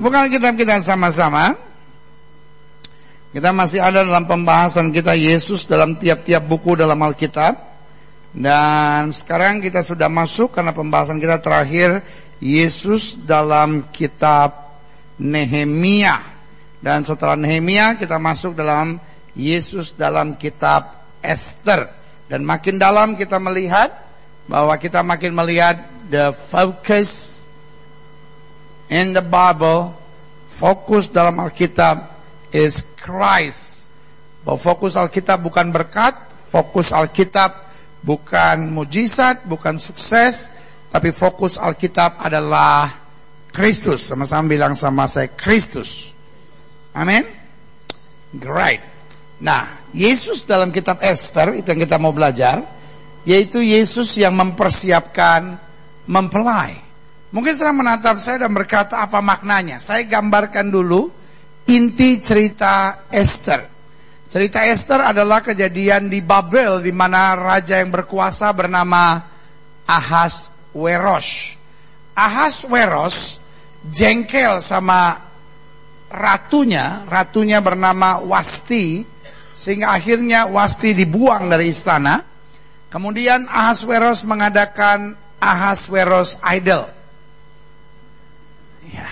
Bukan kitab kita sama-sama. Kita masih ada dalam pembahasan kita Yesus dalam tiap-tiap buku dalam Alkitab. Dan sekarang kita sudah masuk karena pembahasan kita terakhir Yesus dalam kitab Nehemia. Dan setelah Nehemia kita masuk dalam Yesus dalam kitab Esther. Dan makin dalam kita melihat bahwa kita makin melihat the focus in the Bible, fokus dalam Alkitab is Christ. Bahwa fokus Alkitab bukan berkat, fokus Alkitab bukan mujizat, bukan sukses, tapi fokus Alkitab adalah Kristus. Sama-sama bilang sama saya Kristus. Amin. Great. Nah, Yesus dalam kitab Esther itu yang kita mau belajar, yaitu Yesus yang mempersiapkan mempelai. Mungkin sedang menatap saya dan berkata apa maknanya. Saya gambarkan dulu inti cerita Esther. Cerita Esther adalah kejadian di Babel di mana raja yang berkuasa bernama Ahasweros. Ahasweros jengkel sama ratunya, ratunya bernama Wasti, sehingga akhirnya Wasti dibuang dari istana. Kemudian Ahasweros mengadakan Ahasweros Idol Ya.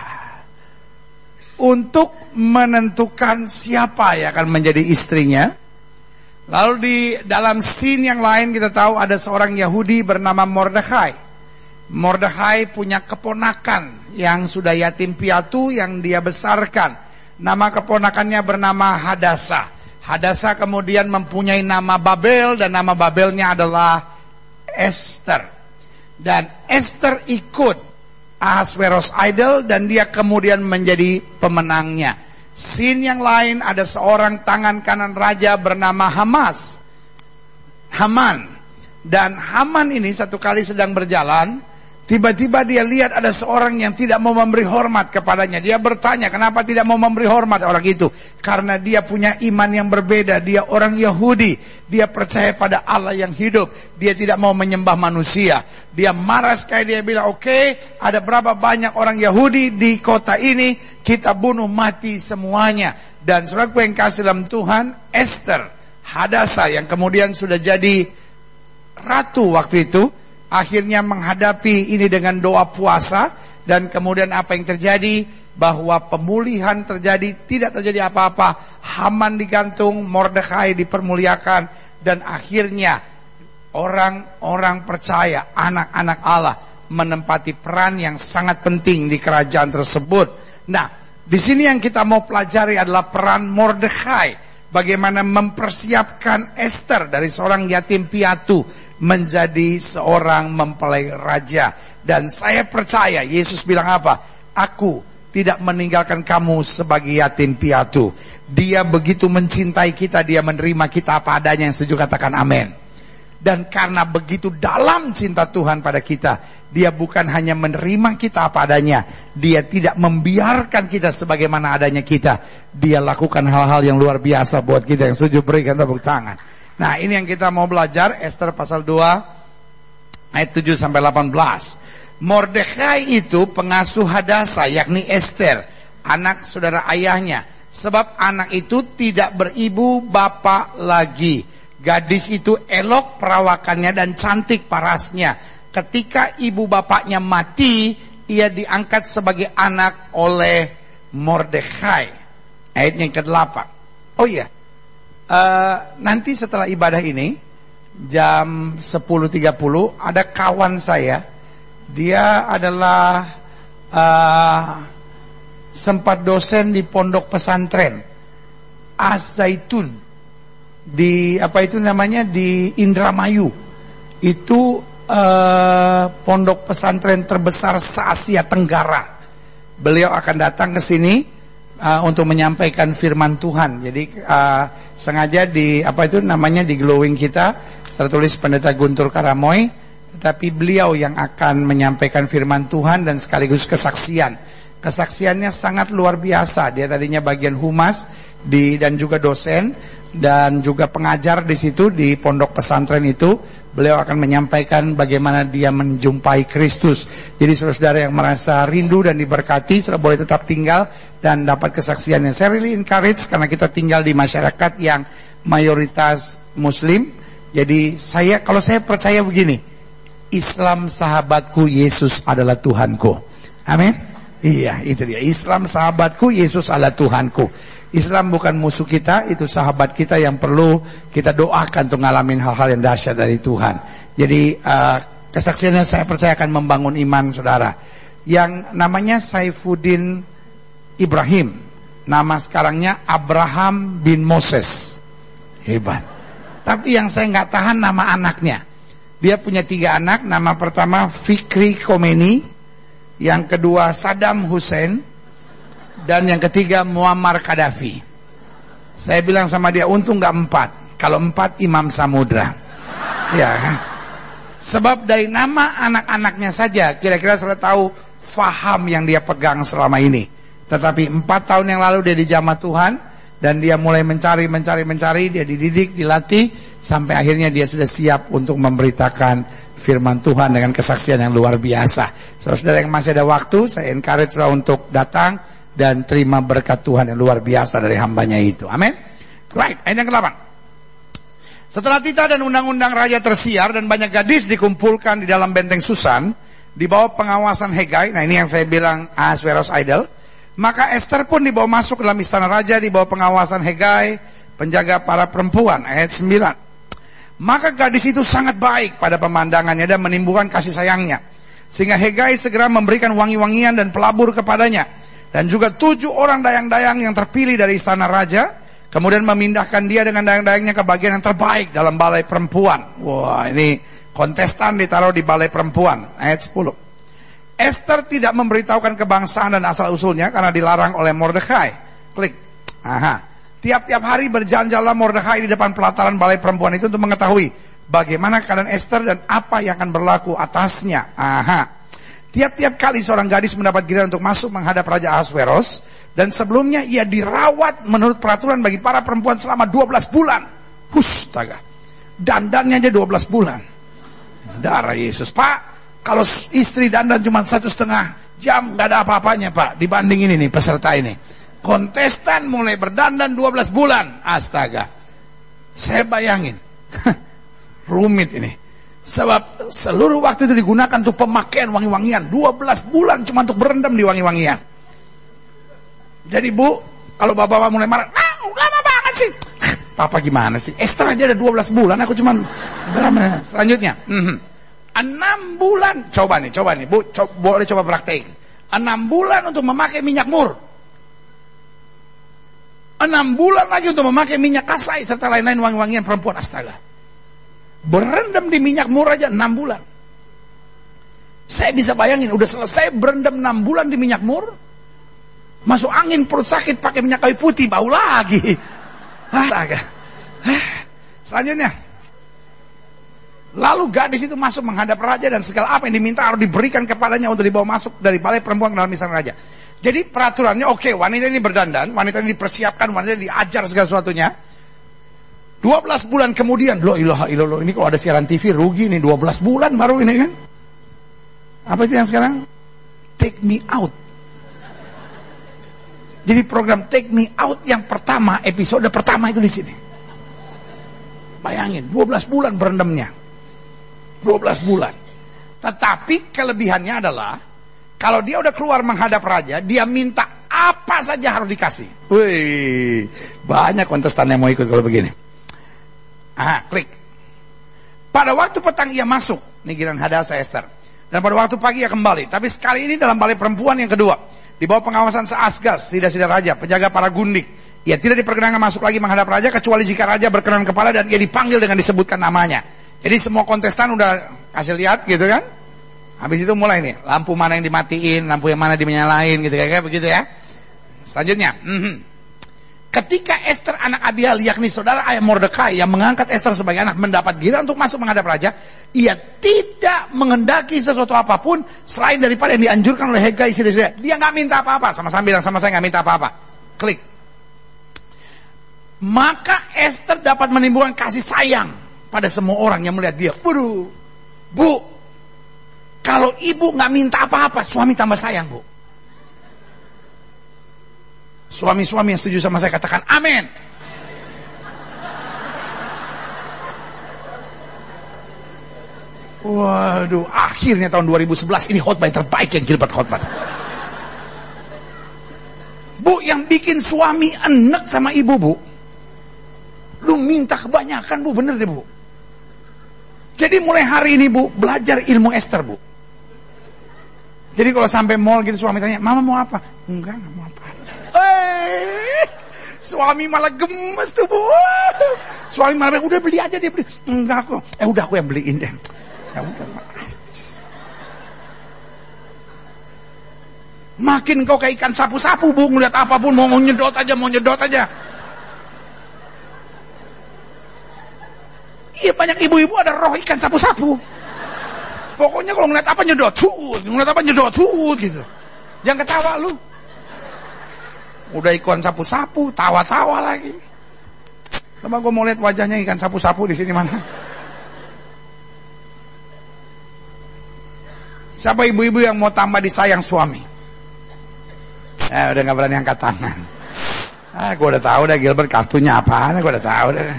Untuk menentukan siapa yang akan menjadi istrinya. Lalu di dalam scene yang lain kita tahu ada seorang Yahudi bernama Mordechai. Mordechai punya keponakan yang sudah yatim piatu yang dia besarkan. Nama keponakannya bernama Hadasa. Hadasa kemudian mempunyai nama Babel dan nama Babelnya adalah Esther. Dan Esther ikut Ahasveros idol dan dia kemudian menjadi pemenangnya. Scene yang lain ada seorang tangan kanan raja bernama Hamas. Haman. Dan Haman ini satu kali sedang berjalan, Tiba-tiba dia lihat ada seorang yang tidak mau memberi hormat kepadanya. Dia bertanya, kenapa tidak mau memberi hormat orang itu? Karena dia punya iman yang berbeda. Dia orang Yahudi. Dia percaya pada Allah yang hidup. Dia tidak mau menyembah manusia. Dia marah sekali. Dia bilang, oke, okay, ada berapa banyak orang Yahudi di kota ini. Kita bunuh mati semuanya. Dan saudaraku yang kasih dalam Tuhan, Esther, Hadasa yang kemudian sudah jadi ratu waktu itu akhirnya menghadapi ini dengan doa puasa dan kemudian apa yang terjadi? Bahwa pemulihan terjadi tidak terjadi apa-apa Haman digantung Mordekai dipermuliakan dan akhirnya orang-orang percaya anak-anak Allah menempati peran yang sangat penting di kerajaan tersebut. Nah, di sini yang kita mau pelajari adalah peran Mordekai bagaimana mempersiapkan Esther dari seorang yatim piatu menjadi seorang mempelai raja. Dan saya percaya Yesus bilang apa? Aku tidak meninggalkan kamu sebagai yatim piatu. Dia begitu mencintai kita, dia menerima kita apa adanya yang setuju katakan amin. Dan karena begitu dalam cinta Tuhan pada kita, dia bukan hanya menerima kita apa adanya, dia tidak membiarkan kita sebagaimana adanya kita. Dia lakukan hal-hal yang luar biasa buat kita yang setuju berikan tepuk tangan. Nah, ini yang kita mau belajar Esther pasal 2 ayat 7 sampai 18. Mordekai itu pengasuh Hadasa yakni Esther, anak saudara ayahnya. Sebab anak itu tidak beribu bapak lagi. Gadis itu elok perawakannya dan cantik parasnya. Ketika ibu bapaknya mati, ia diangkat sebagai anak oleh Mordekai. Ayat yang ke-8. Oh iya, uh, nanti setelah ibadah ini jam 10.30 ada kawan saya. Dia adalah uh, sempat dosen di pondok pesantren Azaitun di apa itu namanya? Di Indramayu. Itu uh, pondok pesantren terbesar se Asia Tenggara. Beliau akan datang ke sini uh, untuk menyampaikan firman Tuhan. Jadi uh, sengaja di apa itu namanya di glowing kita tertulis pendeta Guntur Karamoy, tetapi beliau yang akan menyampaikan firman Tuhan dan sekaligus kesaksian. Kesaksiannya sangat luar biasa. Dia tadinya bagian humas di dan juga dosen dan juga pengajar di situ di pondok pesantren itu beliau akan menyampaikan bagaimana dia menjumpai Kristus. Jadi saudara-saudara yang merasa rindu dan diberkati, saudara boleh tetap tinggal dan dapat kesaksian yang saya really encourage karena kita tinggal di masyarakat yang mayoritas Muslim. Jadi saya kalau saya percaya begini, Islam sahabatku, Yesus adalah Tuhanku. Amin. Iya, itu dia. Islam sahabatku, Yesus adalah Tuhanku. Islam bukan musuh kita, itu sahabat kita yang perlu kita doakan untuk ngalamin hal-hal yang dahsyat dari Tuhan. Jadi uh, kesaksiannya saya percaya akan membangun iman saudara. Yang namanya Saifuddin Ibrahim, nama sekarangnya Abraham bin Moses. Hebat. Tapi yang saya nggak tahan nama anaknya. Dia punya tiga anak, nama pertama Fikri Komeni, yang kedua Saddam Hussein, dan yang ketiga Muammar Gaddafi. Saya bilang sama dia untung nggak empat. Kalau empat Imam Samudra. Ya? Sebab dari nama anak-anaknya saja kira-kira sudah tahu faham yang dia pegang selama ini. Tetapi empat tahun yang lalu dia dijamah Tuhan dan dia mulai mencari, mencari, mencari, dia dididik, dilatih sampai akhirnya dia sudah siap untuk memberitakan firman Tuhan dengan kesaksian yang luar biasa. Saudara-saudara yang masih ada waktu, saya encourage untuk datang dan terima berkat Tuhan yang luar biasa dari hambanya itu. Amin. Right, ayat yang ke-8. Setelah tita dan undang-undang raja tersiar dan banyak gadis dikumpulkan di dalam benteng Susan di bawah pengawasan Hegai. Nah ini yang saya bilang Ahasuerus idol. Maka Esther pun dibawa masuk dalam istana raja di bawah pengawasan Hegai, penjaga para perempuan. Ayat 9. Maka gadis itu sangat baik pada pemandangannya dan menimbulkan kasih sayangnya. Sehingga Hegai segera memberikan wangi-wangian dan pelabur kepadanya dan juga tujuh orang dayang-dayang yang terpilih dari istana raja, kemudian memindahkan dia dengan dayang-dayangnya ke bagian yang terbaik dalam balai perempuan. Wah, ini kontestan ditaruh di balai perempuan, ayat 10. Esther tidak memberitahukan kebangsaan dan asal usulnya karena dilarang oleh Mordekhai. Klik. Aha. Tiap-tiap hari berjalan-jalan Mordekhai di depan pelataran balai perempuan itu untuk mengetahui bagaimana keadaan Esther dan apa yang akan berlaku atasnya. Aha. Tiap-tiap kali seorang gadis mendapat giliran untuk masuk menghadap Raja Ahasveros dan sebelumnya ia dirawat menurut peraturan bagi para perempuan selama 12 bulan. Hustaga. Dandannya aja 12 bulan. Darah Yesus. Pak, kalau istri dandan cuma satu setengah jam nggak ada apa-apanya Pak dibanding ini nih peserta ini. Kontestan mulai berdandan 12 bulan. Astaga. Saya bayangin. Rumit ini. Sebab seluruh waktu itu digunakan untuk pemakaian wangi-wangian. 12 bulan cuma untuk berendam di wangi-wangian. Jadi bu, kalau bapak-bapak mulai marah, ah lama banget sih. Papa gimana sih? Esther aja ada 12 bulan, aku cuma berapa? Selanjutnya, mm 6 bulan. Coba nih, coba nih, bu, co boleh coba praktek. 6 bulan untuk memakai minyak mur. 6 bulan lagi untuk memakai minyak kasai serta lain-lain wangi-wangian perempuan astaga. Berendam di minyak murah aja 6 bulan. Saya bisa bayangin, udah selesai berendam 6 bulan di minyak mur. Masuk angin, perut sakit, pakai minyak kayu putih, bau lagi. Astaga. Selanjutnya. Lalu gadis itu masuk menghadap raja dan segala apa yang diminta harus diberikan kepadanya untuk dibawa masuk dari balai perempuan dalam istana raja. Jadi peraturannya oke, okay, wanita ini berdandan, wanita ini dipersiapkan, wanita ini diajar segala sesuatunya. 12 bulan kemudian, lo ilaha illallah, ini kalau ada siaran TV rugi nih 12 bulan baru ini kan. Apa itu yang sekarang? Take me out. Jadi program Take Me Out yang pertama, episode pertama itu di sini. Bayangin, 12 bulan berendamnya. 12 bulan. Tetapi kelebihannya adalah kalau dia udah keluar menghadap raja, dia minta apa saja harus dikasih. Wih, banyak kontestan yang mau ikut kalau begini. Ah, klik. Pada waktu petang ia masuk, ini Giran Hadasa Esther. Dan pada waktu pagi ia kembali. Tapi sekali ini dalam balai perempuan yang kedua. Di bawah pengawasan Seasgas, sida-sida raja, penjaga para gundik. Ia tidak diperkenankan masuk lagi menghadap raja, kecuali jika raja berkenan kepala dan ia dipanggil dengan disebutkan namanya. Jadi semua kontestan udah kasih lihat gitu kan. Habis itu mulai nih, lampu mana yang dimatiin, lampu yang mana dimenyalain gitu kayak begitu ya. Selanjutnya, mm -hmm. Ketika Esther anak Abiel yakni saudara ayah Mordekai yang mengangkat Esther sebagai anak mendapat giliran untuk masuk menghadap raja, ia tidak mengendaki sesuatu apa pun selain daripada yang dianjurkan oleh Hegai istri dia. Dia nggak minta apa-apa, sama-sama bilang sama saya nggak minta apa-apa. Klik. Maka Esther dapat menimbulkan kasih sayang pada semua orang yang melihat dia. Waduh, bu, kalau ibu nggak minta apa-apa, suami tambah sayang bu. Suami-suami yang setuju sama saya katakan amin. Waduh, akhirnya tahun 2011 ini khotbah yang terbaik yang Gilbert khotbah. Bu, yang bikin suami enek sama ibu, Bu. Lu minta kebanyakan, Bu, bener deh, Bu. Jadi mulai hari ini, Bu, belajar ilmu Esther, Bu. Jadi kalau sampai mall gitu suami tanya, "Mama mau apa?" "Enggak, enggak mau apa." Suami malah gemes tuh, Bu. Suami malah udah beli aja dia beli. Enggak kok. Eh udah aku yang beliin deh. Ya udah, Makin kau kayak ikan sapu-sapu, Bu, ngeliat apa pun mau nyedot aja, mau nyedot aja. Iya banyak ibu-ibu ada roh ikan sapu-sapu. Pokoknya kalau ngeliat apa nyedot, cut, ngeliat apa nyedot, cut gitu. Jangan ketawa lu. Udah ikan sapu-sapu, tawa-tawa lagi. Coba gue mau lihat wajahnya ikan sapu-sapu di sini mana? Siapa ibu-ibu yang mau tambah disayang suami? Eh udah gak berani angkat tangan. Ah, gue udah tahu dah Gilbert kartunya apa, gue udah tahu dah.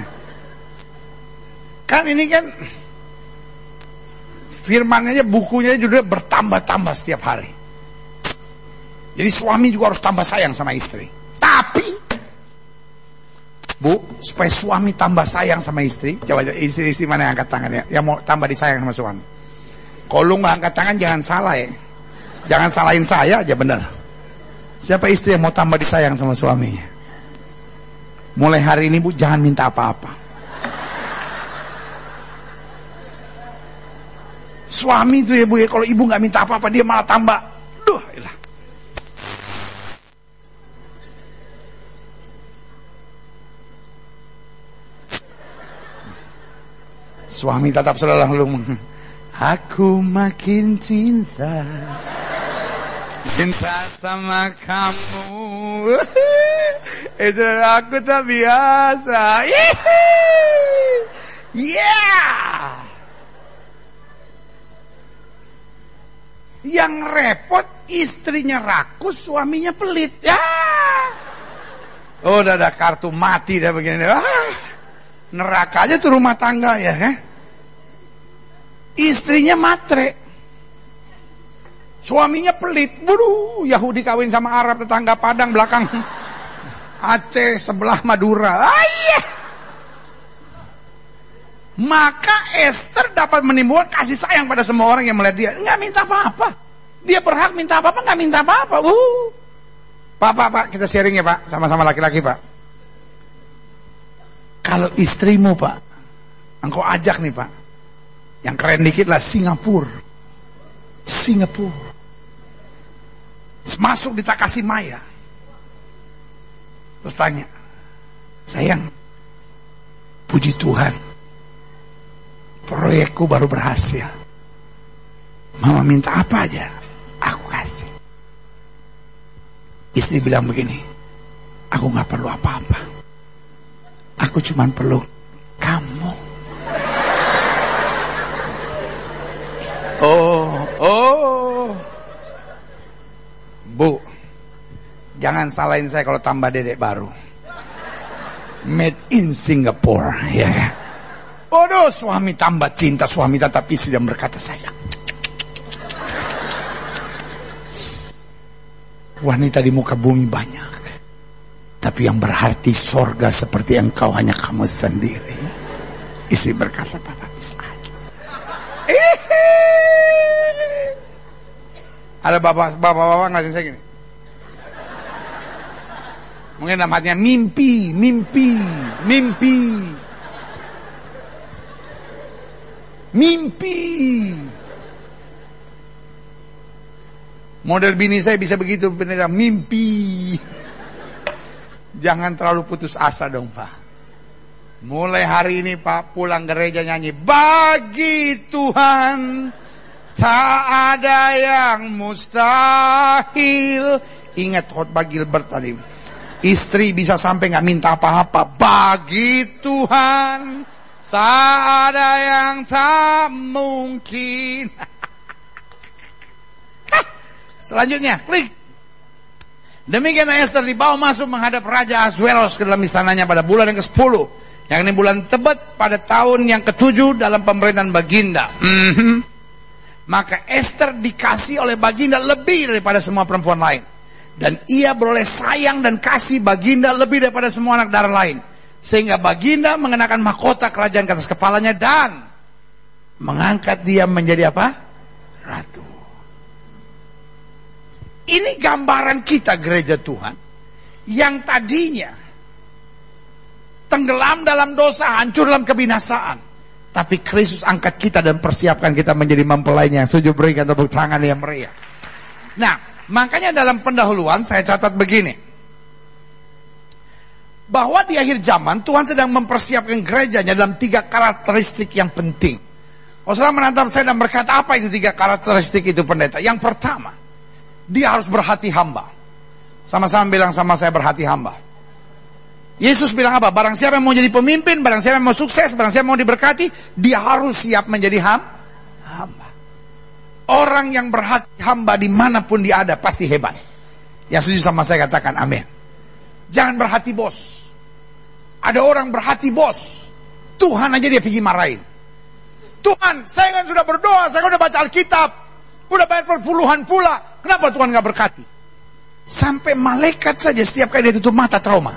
Kan ini kan firmannya bukunya juga bertambah-tambah setiap hari. Jadi suami juga harus tambah sayang sama istri. Tapi Bu, supaya suami tambah sayang sama istri, coba istri-istri mana yang angkat tangan ya, yang mau tambah disayang sama suami. Kalau lu nggak angkat tangan jangan salah ya. Jangan salahin saya aja bener. Siapa istri yang mau tambah disayang sama suaminya? Mulai hari ini bu jangan minta apa-apa. Suami itu ya bu ya kalau ibu nggak minta apa-apa dia malah tambah. Suami tetap selalu Aku makin cinta. Cinta sama kamu. Itu aku tak biasa. Yeah! Yang repot istrinya rakus Suaminya pelit. Ya! Oh udah ada kartu mati dah begini. Ah, Neraka aja tuh rumah tangga ya eh? Istrinya matre. Suaminya pelit. Buru, Yahudi kawin sama Arab tetangga Padang belakang Aceh sebelah Madura. Ayah. Maka Esther dapat menimbulkan kasih sayang pada semua orang yang melihat dia. Nggak minta apa-apa. Dia berhak minta apa-apa, nggak minta apa-apa. Uh. Pak, pak, pak, kita sharing ya pak, sama-sama laki-laki pak. Kalau istrimu pak, engkau ajak nih pak, yang keren dikit lah Singapura. Singapura. Masuk di Takasi Maya. Terus tanya, sayang, puji Tuhan, proyekku baru berhasil. Mama minta apa aja, aku kasih. Istri bilang begini, aku gak perlu apa-apa. Aku cuma perlu kamu. Oh, oh. Bu, jangan salahin saya kalau tambah dedek baru. Made in Singapore, ya. Yeah. Waduh, suami tambah cinta, suami tetap istri dan berkata sayang. Wanita di muka bumi banyak. Tapi yang berarti sorga seperti engkau hanya kamu sendiri. Istri berkata, Papa, Ada bapak bapak bapak ngeliatin saya gini. Mungkin namanya mimpi, mimpi, mimpi. Mimpi. Model bini saya bisa begitu benar mimpi. Jangan terlalu putus asa dong Pak. Mulai hari ini Pak pulang gereja nyanyi bagi Tuhan Tak ada yang mustahil. Ingat khotbah Gilbert tadi. Istri bisa sampai nggak minta apa-apa. Bagi Tuhan Tak ada yang tak mungkin. Selanjutnya, klik. Demikian Esther dibawa masuk menghadap Raja Asweros ke dalam istananya pada bulan yang ke-10. Yang ini bulan Tebet pada tahun yang ke-7 dalam pemerintahan Baginda. Mm -hmm. Maka Esther dikasih oleh Baginda lebih daripada semua perempuan lain. Dan ia beroleh sayang dan kasih Baginda lebih daripada semua anak darah lain. Sehingga Baginda mengenakan mahkota kerajaan ke atas kepalanya dan mengangkat dia menjadi apa? Ratu. Ini gambaran kita gereja Tuhan yang tadinya tenggelam dalam dosa, hancur dalam kebinasaan. Tapi Kristus angkat kita dan persiapkan kita menjadi mempelainya. Sujud berikan tepuk tangan yang meriah. Nah, makanya dalam pendahuluan saya catat begini. Bahwa di akhir zaman Tuhan sedang mempersiapkan gerejanya dalam tiga karakteristik yang penting. Kalau saudara menantang saya dan berkata apa itu tiga karakteristik itu pendeta? Yang pertama, dia harus berhati hamba. Sama-sama bilang sama saya berhati hamba. Yesus bilang apa? Barang siapa yang mau jadi pemimpin, barang siapa yang mau sukses, barang siapa yang mau diberkati, dia harus siap menjadi ham, hamba. Orang yang berhati hamba di mana pun dia ada pasti hebat. Yang setuju sama saya katakan amin. Jangan berhati bos. Ada orang berhati bos. Tuhan aja dia pergi marahin. Tuhan, saya kan sudah berdoa, saya kan udah baca Alkitab. Udah bayar perpuluhan pula. Kenapa Tuhan gak berkati? Sampai malaikat saja setiap kali dia tutup mata trauma.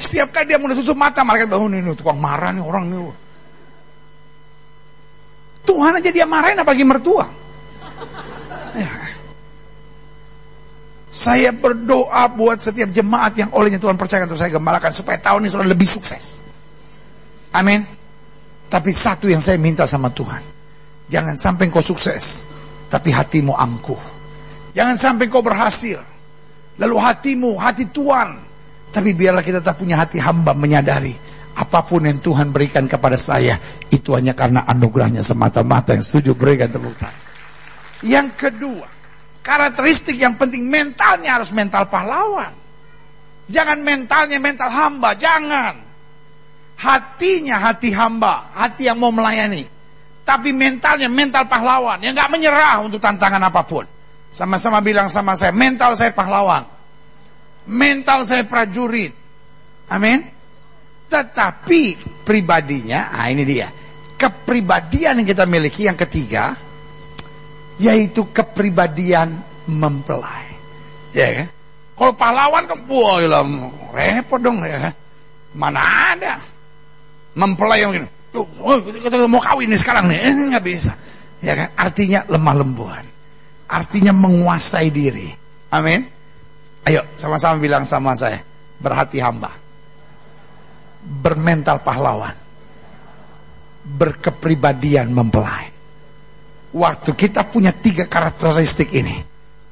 Setiap kali dia mau tutup mata, malaikat bangun oh, ini tukang marah nih orang nih. Tuhan aja dia marahin apalagi mertua. Ya. Saya berdoa buat setiap jemaat yang olehnya Tuhan percayakan untuk saya gembalakan supaya tahun ini sudah lebih sukses. Amin. Tapi satu yang saya minta sama Tuhan. Jangan sampai kau sukses tapi hatimu angkuh. Jangan sampai kau berhasil. Lalu hatimu, hati Tuhan. Tapi biarlah kita tak punya hati hamba menyadari. Apa pun yang Tuhan berikan kepada saya. Itu hanya karena anugerahnya semata-mata yang setuju berikan tepuk Yang kedua. Karakteristik yang penting mentalnya harus mental pahlawan. Jangan mentalnya mental hamba. Jangan. Hatinya hati hamba. Hati yang mau melayani tapi mentalnya mental pahlawan yang nggak menyerah untuk tantangan apa pun. Sama-sama bilang sama saya, mental saya pahlawan. Mental saya prajurit. Amin. Tetapi pribadinya, ah ini dia. Kepribadian yang kita miliki yang ketiga yaitu kepribadian mempelai. Ya kan? Kalau pahlawan kan wah repot dong ya. Mana ada mempelai yang ini oh, kita mau kawin nih sekarang nih, eh, nggak bisa. Ya kan? Artinya lemah lembuan. Artinya menguasai diri. Amin. Ayo sama-sama bilang sama saya, berhati hamba. Bermental pahlawan. Berkepribadian mempelai. Waktu kita punya tiga karakteristik ini,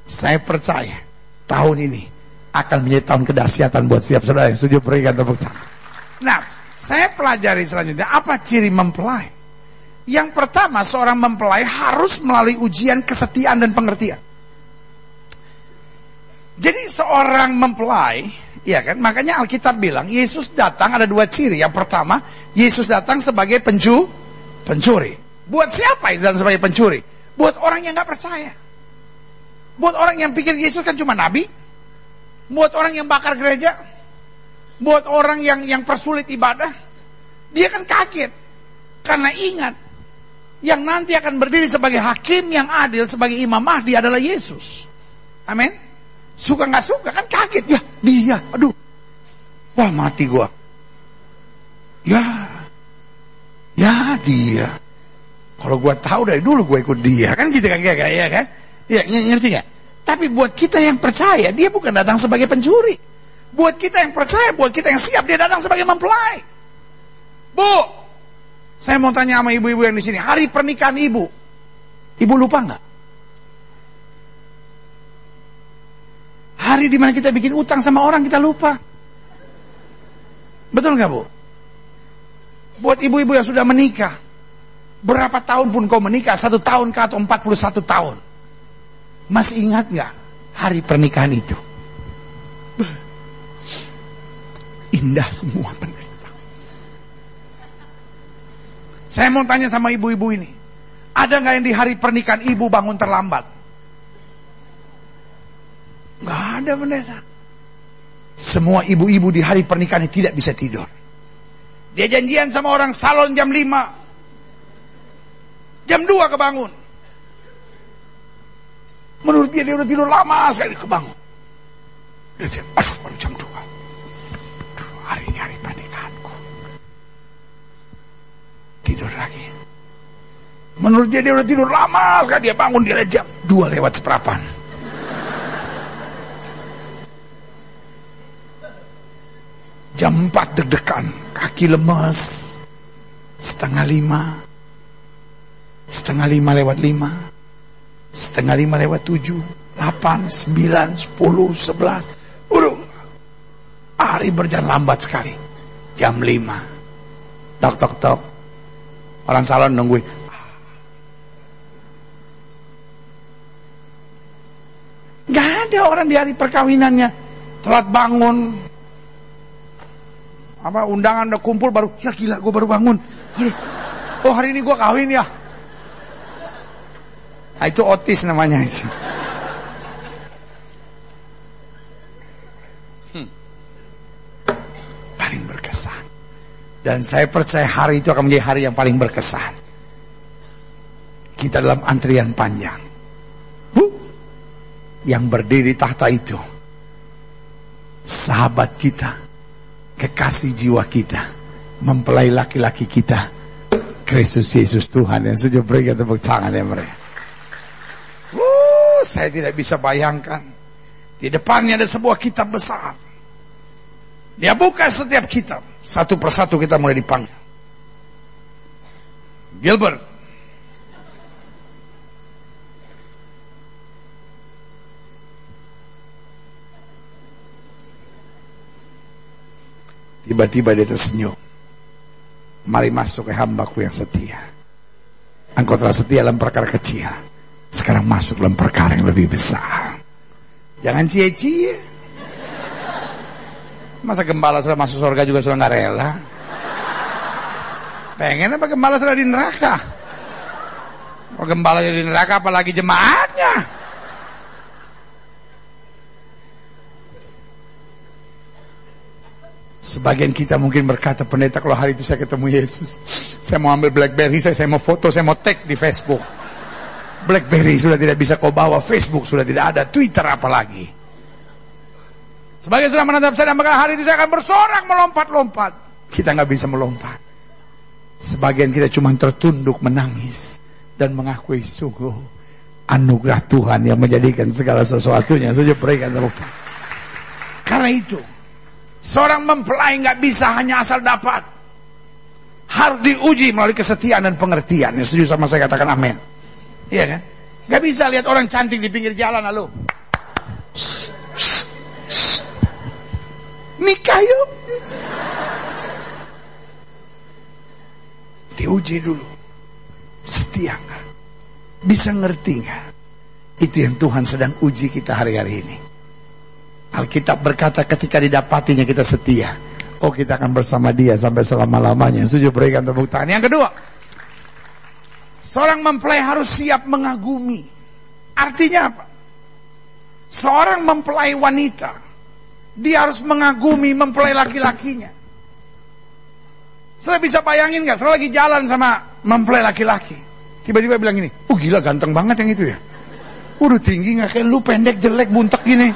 saya percaya tahun ini akan menjadi tahun kedahsyatan buat setiap saudara yang setuju berikan tepuk tangan. Nah, saya pelajari selanjutnya apa ciri mempelai. Yang pertama seorang mempelai harus melalui ujian kesetiaan dan pengertian. Jadi seorang mempelai, ya kan? Makanya Alkitab bilang Yesus datang ada dua ciri. Yang pertama, Yesus datang sebagai pencu, pencuri. Buat siapa itu datang sebagai pencuri? Buat orang yang nggak percaya. Buat orang yang pikir Yesus kan cuma nabi. Buat orang yang bakar gereja buat orang yang yang persulit ibadah, dia kan kaget. Karena ingat, yang nanti akan berdiri sebagai hakim yang adil, sebagai imam mahdi adalah Yesus. Amin. Suka nggak suka kan kaget ya dia, aduh, wah mati gua. Ya, ya dia. Kalau gua tahu dari dulu gua ikut dia kan gitu kan ya kan? Ya kan? Ya ngerti nggak? Tapi buat kita yang percaya, dia bukan datang sebagai pencuri. Buat kita yang percaya, buat kita yang siap, dia datang sebagai mempelai. Bu, saya mau tanya sama ibu-ibu yang di sini, hari pernikahan ibu, ibu lupa nggak? Hari di mana kita bikin utang sama orang kita lupa. Betul nggak bu? Buat ibu-ibu yang sudah menikah, berapa tahun pun kau menikah, satu tahun ke atau 41 tahun. Masih ingat nggak hari pernikahan itu? Indah semua penderitaan. Saya mau tanya sama ibu-ibu ini. Ada nggak yang di hari pernikahan ibu bangun terlambat? Nggak ada pendeta. Semua ibu-ibu di hari pernikahan tidak bisa tidur. Dia janjian sama orang salon jam 5. Jam 2 kebangun. Menurut dia dia udah tidur lama sekali kebangun. Dia aduh baru jam 2. Aduh, hari ini hari pernikahanku. Tidur lagi. Menurut dia dia udah tidur lama sekali dia bangun dia jam 2 lewat seperapan. Jam 4 deg-degan, kaki lemes. Setengah lima. Setengah lima lewat lima. Setengah lima lewat tujuh. Delapan, sembilan, sepuluh, sebelas. Hari berjalan lambat sekali. Jam lima. Tok, tok, tok. Orang salon nungguin. Gak ada orang di hari perkawinannya. Telat bangun, apa undangan udah kumpul baru ya gila gue baru bangun Aduh, oh hari ini gue kawin ya nah, itu otis namanya itu hmm. paling berkesan dan saya percaya hari itu akan menjadi hari yang paling berkesan kita dalam antrian panjang Bu, yang berdiri tahta itu sahabat kita kekasih jiwa kita, mempelai laki-laki kita, Kristus Yesus Tuhan yang sudah berikan tepuk tangan ya mereka. Saya tidak bisa bayangkan. Di depannya ada sebuah kitab besar. Dia buka setiap kitab. Satu persatu kita mulai dipanggil. Gilbert. Tiba-tiba dia tersenyum. Mari masuk ke hambaku yang setia. Engkau telah setia dalam perkara kecil. Sekarang masuk dalam perkara yang lebih besar. Jangan cie-cie. Masa gembala sudah masuk surga juga sudah nggak rela? Pengen apa gembala sudah di neraka? Kalau gembala di neraka apalagi jemaatnya? Sebagian kita mungkin berkata, pendeta kalau hari itu saya ketemu Yesus, saya mau ambil Blackberry saya, saya mau foto, saya mau tag di Facebook. Blackberry sudah tidak bisa kau bawa, Facebook sudah tidak ada, Twitter apalagi. Sebagai sudah menatap saya, maka hari itu saya akan bersorak melompat-lompat. Kita nggak bisa melompat. Sebagian kita cuma tertunduk menangis dan mengakui sungguh anugerah Tuhan yang menjadikan segala sesuatunya. Saja berikan tepuk Karena itu, Seorang mempelai nggak bisa hanya asal dapat. Harus diuji melalui kesetiaan dan pengertian. Yang setuju sama saya katakan amin. Iya kan? Gak bisa lihat orang cantik di pinggir jalan lalu. Nikah yuk. Diuji dulu. Setia nggak? Bisa ngerti nggak? Itu yang Tuhan sedang uji kita hari-hari ini. Alkitab berkata ketika didapatinya kita setia. Oh kita akan bersama dia sampai selama-lamanya. Setuju berikan tepuk tangan. Yang kedua. Seorang mempelai harus siap mengagumi. Artinya apa? Seorang mempelai wanita. Dia harus mengagumi mempelai laki-lakinya. Saya bisa bayangin gak? Saya lagi jalan sama mempelai laki-laki. Tiba-tiba bilang gini. Oh gila ganteng banget yang itu ya. Udah tinggi gak kayak lu pendek jelek buntek gini.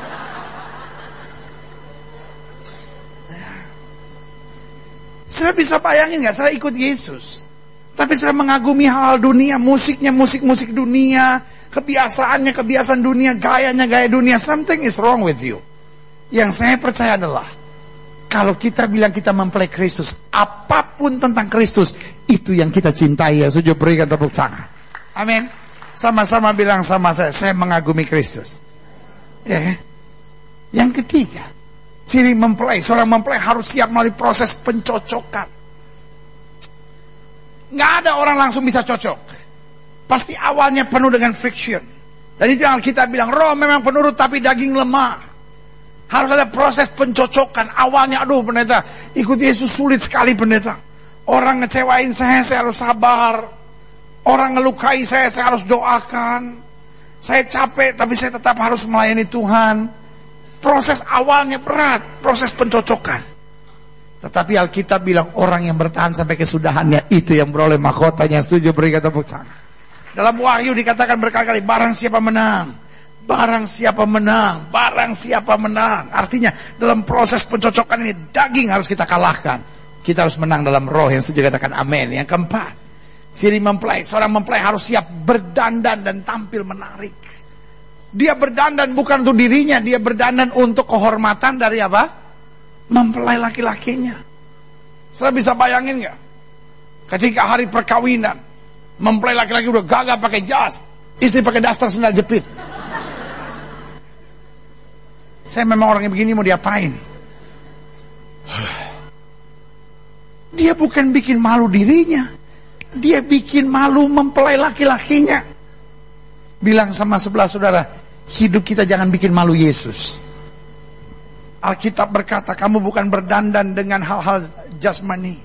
Saya bisa bayangin nggak? Saya ikut Yesus. Tapi saya mengagumi hal, -hal dunia, musiknya musik-musik dunia, kebiasaannya kebiasaan dunia, gayanya gaya dunia. Something is wrong with you. Yang saya percaya adalah kalau kita bilang kita mempelai Kristus, apa pun tentang Kristus itu yang kita cintai. Ya, sudah berikan tepuk tangan. Amin. Sama-sama bilang sama saya, saya mengagumi Kristus. Ya, kan? Yang ketiga, Ciri mempelai, seorang mempelai harus siap melalui proses pencocokan. Nggak ada orang langsung bisa cocok. Pasti awalnya penuh dengan friction. Dan itu yang kita bilang, roh memang penurut tapi daging lemah. Harus ada proses pencocokan. Awalnya, aduh pendeta, ikut Yesus sulit sekali pendeta. Orang ngecewain saya, saya harus sabar. Orang ngelukai saya, saya harus doakan. Saya capek, tapi saya tetap harus melayani Tuhan. Proses awalnya berat, proses pencocokan. Tetapi Alkitab bilang orang yang bertahan sampai kesudahannya itu yang beroleh mahkotanya. Setuju berikan tepuk tangan. Dalam Wahyu dikatakan berkali-kali barang siapa menang, barang siapa menang, barang siapa menang. Artinya dalam proses pencocokan ini daging harus kita kalahkan. Kita harus menang dalam roh yang setuju katakan amin. Yang keempat, ciri mempelai. Seorang mempelai harus siap berdandan dan tampil menarik. Dia berdandan bukan untuk dirinya, dia berdandan untuk kehormatan dari apa? Mempelai laki-lakinya. Saya bisa bayangin nggak? Ketika hari perkawinan, Mempelai laki-laki udah gagah pakai jas. Istri pakai daster sendal jepit. Saya memang orang yang begini mau diapain? Dia bukan bikin malu dirinya. Dia bikin malu mempelai laki-lakinya. Bilang sama sebelah saudara, hidup kita jangan bikin malu Yesus. Alkitab berkata, kamu bukan berdandan dengan hal-hal jasmani.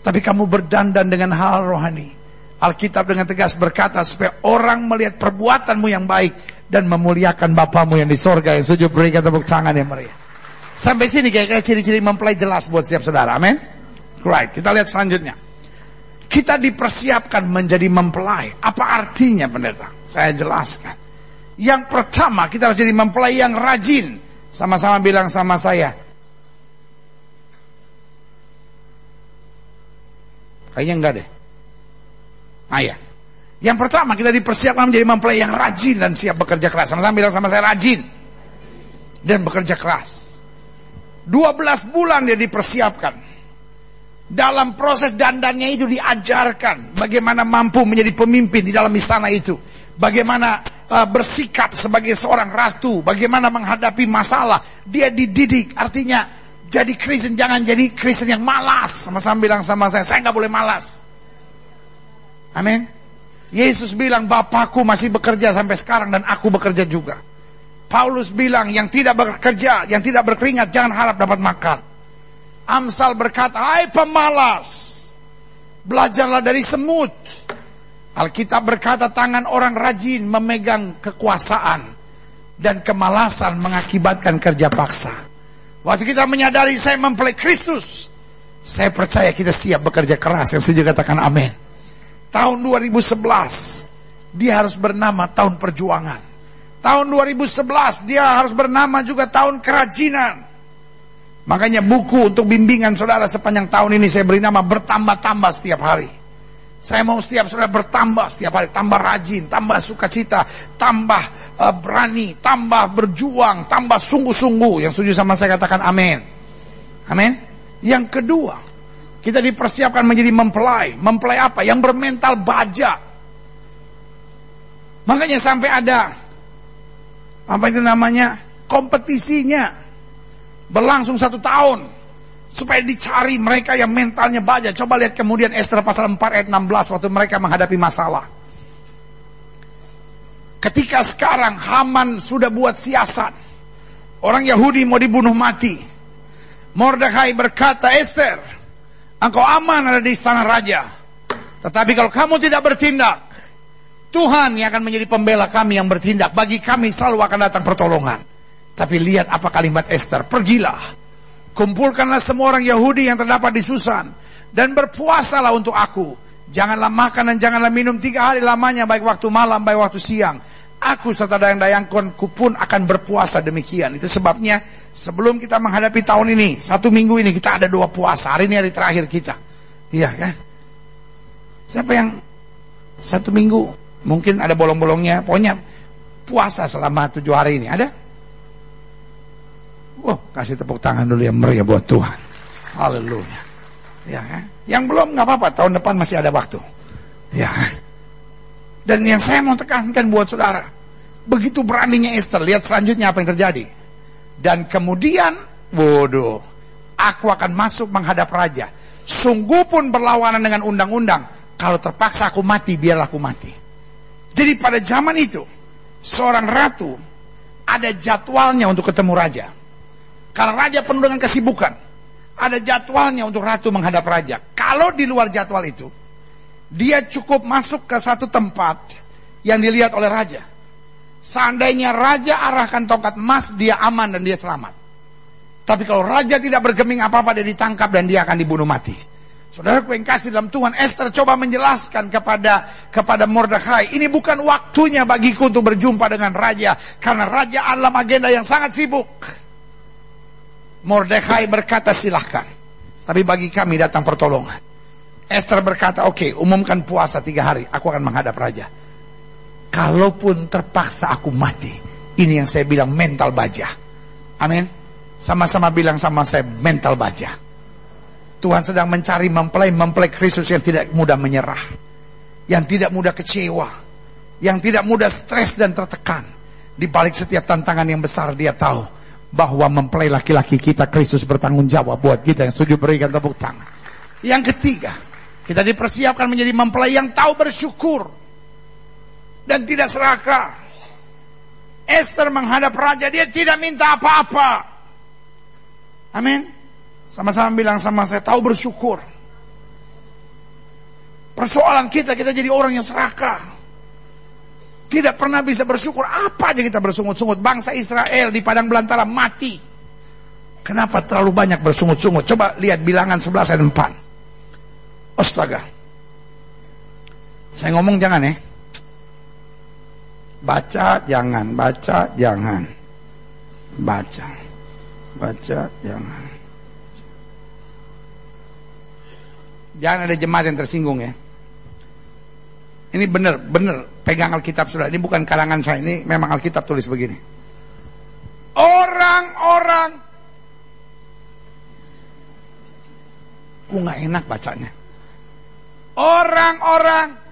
Tapi kamu berdandan dengan hal rohani. Alkitab dengan tegas berkata supaya orang melihat perbuatanmu yang baik dan memuliakan Bapamu yang di sorga yang sujud berikan tepuk tangan yang meriah. Sampai sini kayak ciri-ciri mempelai jelas buat setiap saudara. Amin. Right. Kita lihat selanjutnya. Kita dipersiapkan menjadi mempelai. Apa artinya pendeta? Saya jelaskan. Yang pertama kita harus jadi mempelai yang rajin. Sama-sama bilang sama saya. Kayaknya enggak deh. Ah ya. Yang pertama kita dipersiapkan menjadi mempelai yang rajin dan siap bekerja keras. Sama-sama bilang sama saya rajin dan bekerja keras. 12 bulan dia dipersiapkan. Dalam proses dandannya itu diajarkan bagaimana mampu menjadi pemimpin di dalam istana itu. Bagaimana uh, bersikap sebagai seorang ratu, bagaimana menghadapi masalah. Dia dididik, artinya jadi Kristen jangan jadi Kristen yang malas. Sama-sama bilang sama saya, saya nggak boleh malas. Amin. Yesus bilang Bapakku masih bekerja sampai sekarang dan aku bekerja juga. Paulus bilang yang tidak bekerja, yang tidak berkeringat jangan harap dapat makan. Amsal berkata, "Hai pemalas, belajarlah dari semut." Alkitab berkata tangan orang rajin memegang kekuasaan dan kemalasan mengakibatkan kerja paksa. Waktu kita menyadari saya mempelai Kristus, saya percaya kita siap bekerja keras. Yang setuju katakan amin tahun 2011 dia harus bernama tahun perjuangan. Tahun 2011 dia harus bernama juga tahun kerajinan. Makanya buku untuk bimbingan saudara sepanjang tahun ini saya beri nama bertambah-tambah setiap hari. Saya mau setiap saudara bertambah setiap hari, tambah rajin, tambah sukacita, tambah uh, berani, tambah berjuang, tambah sungguh-sungguh. Yang setuju sama saya katakan amin. Amin. Yang kedua, kita dipersiapkan menjadi mempelai. Mempelai apa? Yang bermental baja. Makanya sampai ada apa itu namanya kompetisinya berlangsung satu tahun supaya dicari mereka yang mentalnya baja. Coba lihat kemudian Esther pasal 4 ayat 16 waktu mereka menghadapi masalah. Ketika sekarang Haman sudah buat siasat. Orang Yahudi mau dibunuh mati. Mordekai berkata, Esther, Engkau aman ada di istana raja. Tetapi kalau kamu tidak bertindak, Tuhan yang akan menjadi pembela kami yang bertindak. Bagi kami selalu akan datang pertolongan. Tapi lihat apa kalimat Esther. Pergilah. Kumpulkanlah semua orang Yahudi yang terdapat di Susan. Dan berpuasalah untuk aku. Janganlah makan dan janganlah minum tiga hari lamanya. Baik waktu malam, baik waktu siang. Aku serta dayang-dayangku pun akan berpuasa demikian. Itu sebabnya sebelum kita menghadapi tahun ini, satu minggu ini kita ada dua puasa. Hari ini hari terakhir kita. Iya kan? Siapa yang satu minggu mungkin ada bolong-bolongnya. Pokoknya puasa selama tujuh hari ini. Ada? Wah, kasih tepuk tangan dulu yang meriah buat Tuhan. Haleluya. Ya kan? Yang belum nggak apa-apa, tahun depan masih ada waktu. Ya? Dan yang saya mau tekankan buat saudara, begitu beraninya Esther, lihat selanjutnya apa yang terjadi. Dan kemudian, bodoh, aku akan masuk menghadap raja. Sungguh pun berlawanan dengan undang-undang. Kalau terpaksa aku mati, biarlah aku mati. Jadi pada zaman itu, seorang ratu ada jadwalnya untuk ketemu raja. Karena raja penuh dengan kesibukan. Ada jadwalnya untuk ratu menghadap raja. Kalau Kalau di luar jadwal itu, dia cukup masuk ke satu tempat yang dilihat oleh raja. Seandainya raja arahkan tongkat emas, dia aman dan dia selamat. Tapi kalau raja tidak bergeming apa-apa, dia ditangkap dan dia akan dibunuh mati. Saudaraku yang kasih dalam Tuhan, Esther coba menjelaskan kepada kepada Mordekhai, ini bukan waktunya bagiku untuk berjumpa dengan raja, karena raja alam agenda yang sangat sibuk. Mordekhai berkata silahkan, tapi bagi kami datang pertolongan. Esther berkata, oke, okay, umumkan puasa tiga hari, aku akan menghadap raja. Kalaupun terpaksa aku mati, ini yang saya bilang mental baja. Amin. Sama-sama bilang sama saya mental baja. Tuhan sedang mencari mempelai mempelai Kristus yang tidak mudah menyerah, yang tidak mudah kecewa, yang tidak mudah stres dan tertekan. Di balik setiap tantangan yang besar dia tahu bahwa mempelai laki-laki kita Kristus bertanggung jawab buat kita yang setuju berikan tepuk tangan. Yang ketiga, kita dipersiapkan menjadi mempelai yang tahu bersyukur dan tidak serakah. Esther menghadap raja, dia tidak minta apa-apa. Amin. Sama-sama bilang sama saya, tahu bersyukur. Persoalan kita, kita jadi orang yang serakah. Tidak pernah bisa bersyukur. Apa aja kita bersungut-sungut. Bangsa Israel di padang belantara mati. Kenapa terlalu banyak bersungut-sungut? Coba lihat bilangan 11 ayat 4. Astaga. Saya ngomong jangan ya. Baca jangan, baca jangan. Baca. Baca jangan. Jangan ada jemaat yang tersinggung ya. Ini benar, benar. Pegang Alkitab sudah. Ini bukan kalangan saya. Ini memang Alkitab tulis begini. Orang-orang. Ku nggak enak bacanya. Orang-orang.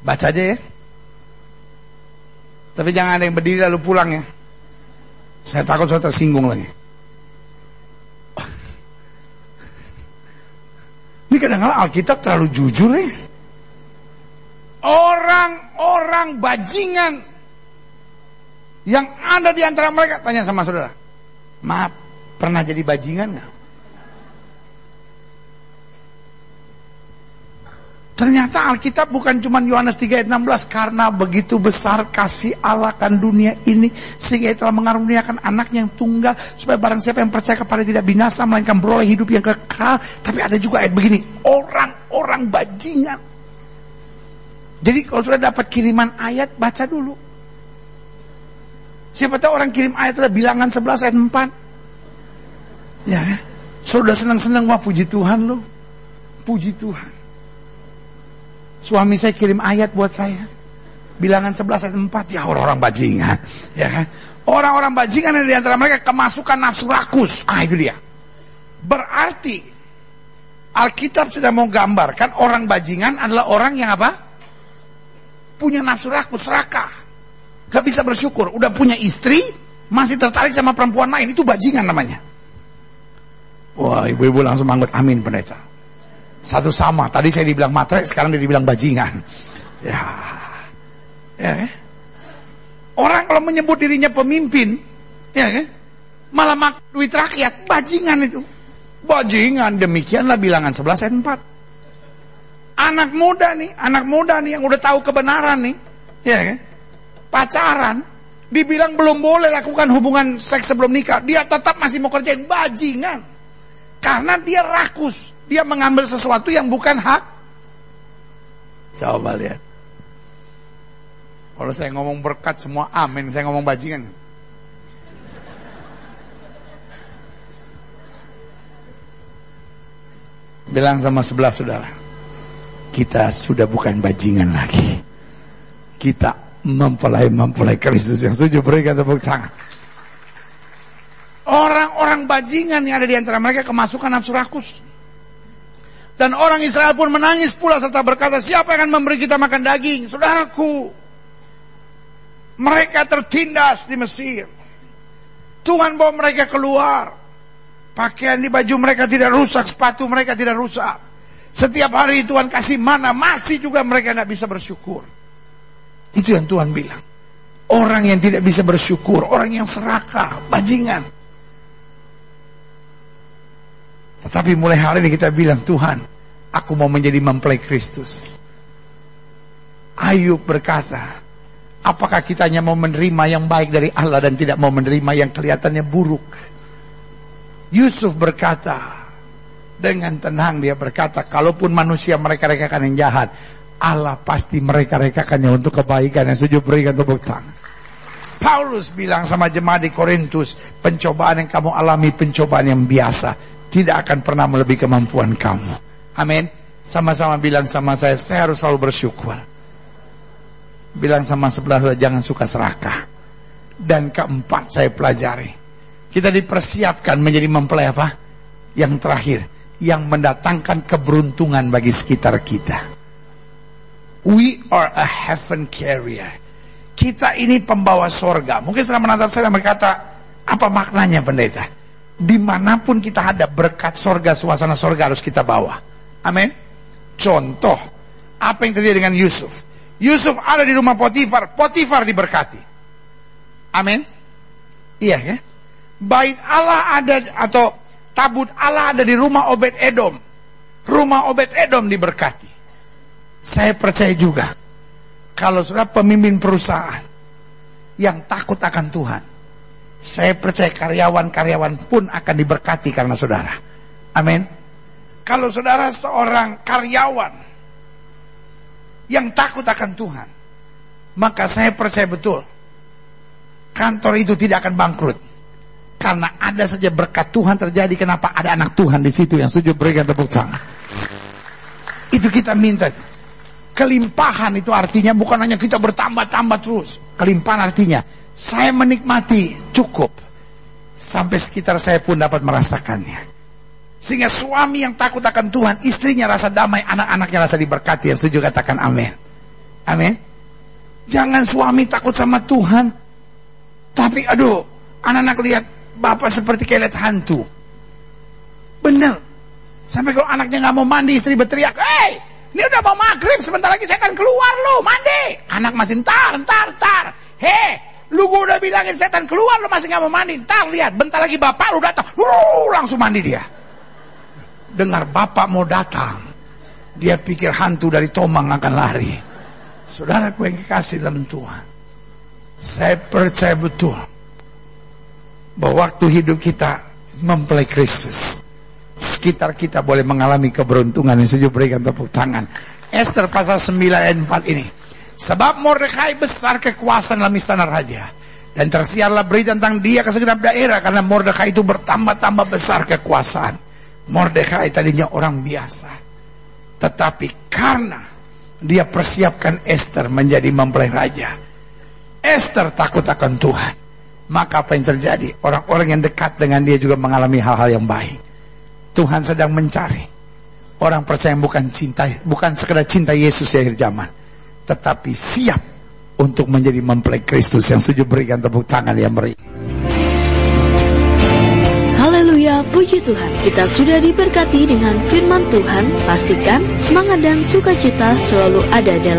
Baca aja ya. Tapi jangan ada yang berdiri lalu pulang ya. Saya takut saya tersinggung lagi. Ini kadang-kadang Alkitab terlalu jujur ya. Orang-orang bajingan yang ada di antara mereka tanya sama saudara, maaf pernah jadi bajingan nggak? Ternyata Alkitab bukan cuma Yohanes 3 ayat 16 karena begitu besar kasih Allah kan dunia ini sehingga telah mengaruniakan anaknya yang tunggal supaya barang siapa yang percaya kepada tidak binasa melainkan beroleh hidup yang kekal. Tapi ada juga ayat begini, orang-orang bajingan. Jadi kalau sudah dapat kiriman ayat baca dulu. Siapa tahu orang kirim ayat sudah bilangan 11 ayat 4. Ya, sudah senang-senang wah puji Tuhan loh. Puji Tuhan. Suami saya kirim ayat buat saya. Bilangan 11 ayat 4 ya orang-orang bajingan, ya kan? Orang-orang bajingan yang di antara mereka kemasukan nafsu rakus. Ah itu dia. Berarti Alkitab sudah mau gambarkan orang bajingan adalah orang yang apa? Punya nafsu rakus, serakah. Gak bisa bersyukur. Udah punya istri, masih tertarik sama perempuan lain. Itu bajingan namanya. Wah ibu-ibu langsung manggut amin pendeta. Satu sama. Tadi saya dibilang matre, sekarang dia dibilang bajingan. Ya. Ya. Eh? Orang kalau menyebut dirinya pemimpin, ya kan? Malah mak duit rakyat, bajingan itu. Bajingan, demikianlah bilangan 11 ayat 4. Anak muda nih, anak muda nih yang udah tahu kebenaran nih, ya kan? Pacaran, dibilang belum boleh lakukan hubungan seks sebelum nikah, dia tetap masih mau kerjain bajingan. Karena dia rakus. Dia mengambil sesuatu yang bukan hak. Coba lihat. Kalau saya ngomong berkat semua amin, saya ngomong bajingan. Bilang sama sebelah saudara, kita sudah bukan bajingan lagi. Kita mempelai-mempelai Kristus yang setuju berikan tepuk tangan. Orang-orang bajingan yang ada di antara mereka kemasukan nafsu rakus. Dan orang Israel pun menangis pula serta berkata, siapa yang akan memberi kita makan daging? Saudaraku, mereka tertindas di Mesir. Tuhan bawa mereka keluar. Pakaian di baju mereka tidak rusak, sepatu mereka tidak rusak. Setiap hari Tuhan kasih mana, masih juga mereka tidak bisa bersyukur. Itu yang Tuhan bilang. Orang yang tidak bisa bersyukur, orang yang serakah, bajingan. Tetapi mulai hari ini kita bilang, Tuhan, aku mau menjadi mempelai Kristus. Ayub berkata, apakah kita hanya mau menerima yang baik dari Allah dan tidak mau menerima yang kelihatannya buruk? Yusuf berkata, dengan tenang dia berkata, kalaupun manusia mereka-rekakan yang jahat, Allah pasti mereka-rekakannya untuk kebaikan yang setuju berikan tepuk tangan. Paulus bilang sama jemaat di Korintus, pencobaan yang kamu alami pencobaan yang biasa tidak akan pernah melebihi kemampuan kamu. Amin. Sama-sama bilang sama saya, saya harus selalu bersyukur. Bilang sama sebelah jangan suka serakah. Dan keempat saya pelajari. Kita dipersiapkan menjadi mempelai apa? Yang terakhir, yang mendatangkan keberuntungan bagi sekitar kita. We are a heaven carrier. Kita ini pembawa sorga. Mungkin setelah menatap saya berkata, apa maknanya pendeta? Di mana pun kita ada berkat sorga, suasana sorga harus kita bawa. Amin. Contoh, apa yang terjadi dengan Yusuf? Yusuf ada di rumah Potifar, Potifar diberkati. Amin. Iya ya. Bait Allah ada atau tabut Allah ada di rumah Obed Edom. Rumah Obed Edom diberkati. Saya percaya juga kalau sudah pemimpin perusahaan yang takut akan Tuhan, saya percaya karyawan-karyawan pun akan diberkati karena saudara. Amin. Kalau saudara seorang karyawan yang takut akan Tuhan, maka saya percaya betul kantor itu tidak akan bangkrut. Karena ada saja berkat Tuhan terjadi, kenapa ada anak Tuhan di situ yang setuju berikan tepuk tangan. Itu kita minta. Kelimpahan itu artinya bukan hanya kita bertambah-tambah terus. Kelimpahan artinya saya menikmati cukup. Sampai sekitar saya pun dapat merasakannya. Sehingga suami yang takut akan Tuhan, istrinya rasa damai, anak-anaknya rasa diberkati. Yang setuju katakan amin. Amin. Jangan suami takut sama Tuhan. Tapi aduh, anak-anak lihat bapak seperti kayak lihat hantu. Benar. Sampai kalau anaknya nggak mau mandi, istri berteriak, Hei, ini udah mau maghrib, sebentar lagi saya akan keluar lo, mandi. Anak masih ntar, ntar, ntar. Hei, bilangin setan keluar lu masih nggak mau mandi. Ntar lihat, bentar lagi bapak lu datang. Uh, langsung mandi dia. Dengar bapak mau datang. Dia pikir hantu dari Tomang akan lari. Saudara yang kekasih dalam Tuhan. Saya percaya betul. Bahwa waktu hidup kita mempelai Kristus. Sekitar kita boleh mengalami keberuntungan yang sujud berikan tepuk tangan. Esther pasal 9 ayat 4 ini. Sebab Mordekai besar kekuasaan dalam istana raja. Dan tersiarlah berita tentang dia ke segenap daerah. Karena Mordekai itu bertambah-tambah besar kekuasaan. Mordekai tadinya orang biasa. Tetapi karena dia persiapkan Esther menjadi mempelai raja. Esther takut akan Tuhan. Maka apa yang terjadi? Orang-orang yang dekat dengan dia juga mengalami hal-hal yang baik. Tuhan sedang mencari orang percaya yang bukan cinta, bukan sekedar cinta Yesus di akhir zaman, tetapi siap untuk menjadi mempelai Kristus yang setuju berikan tepuk tangan yang meriah. Haleluya, puji Tuhan. Kita sudah diberkati dengan firman Tuhan. Pastikan semangat dan sukacita selalu ada dalam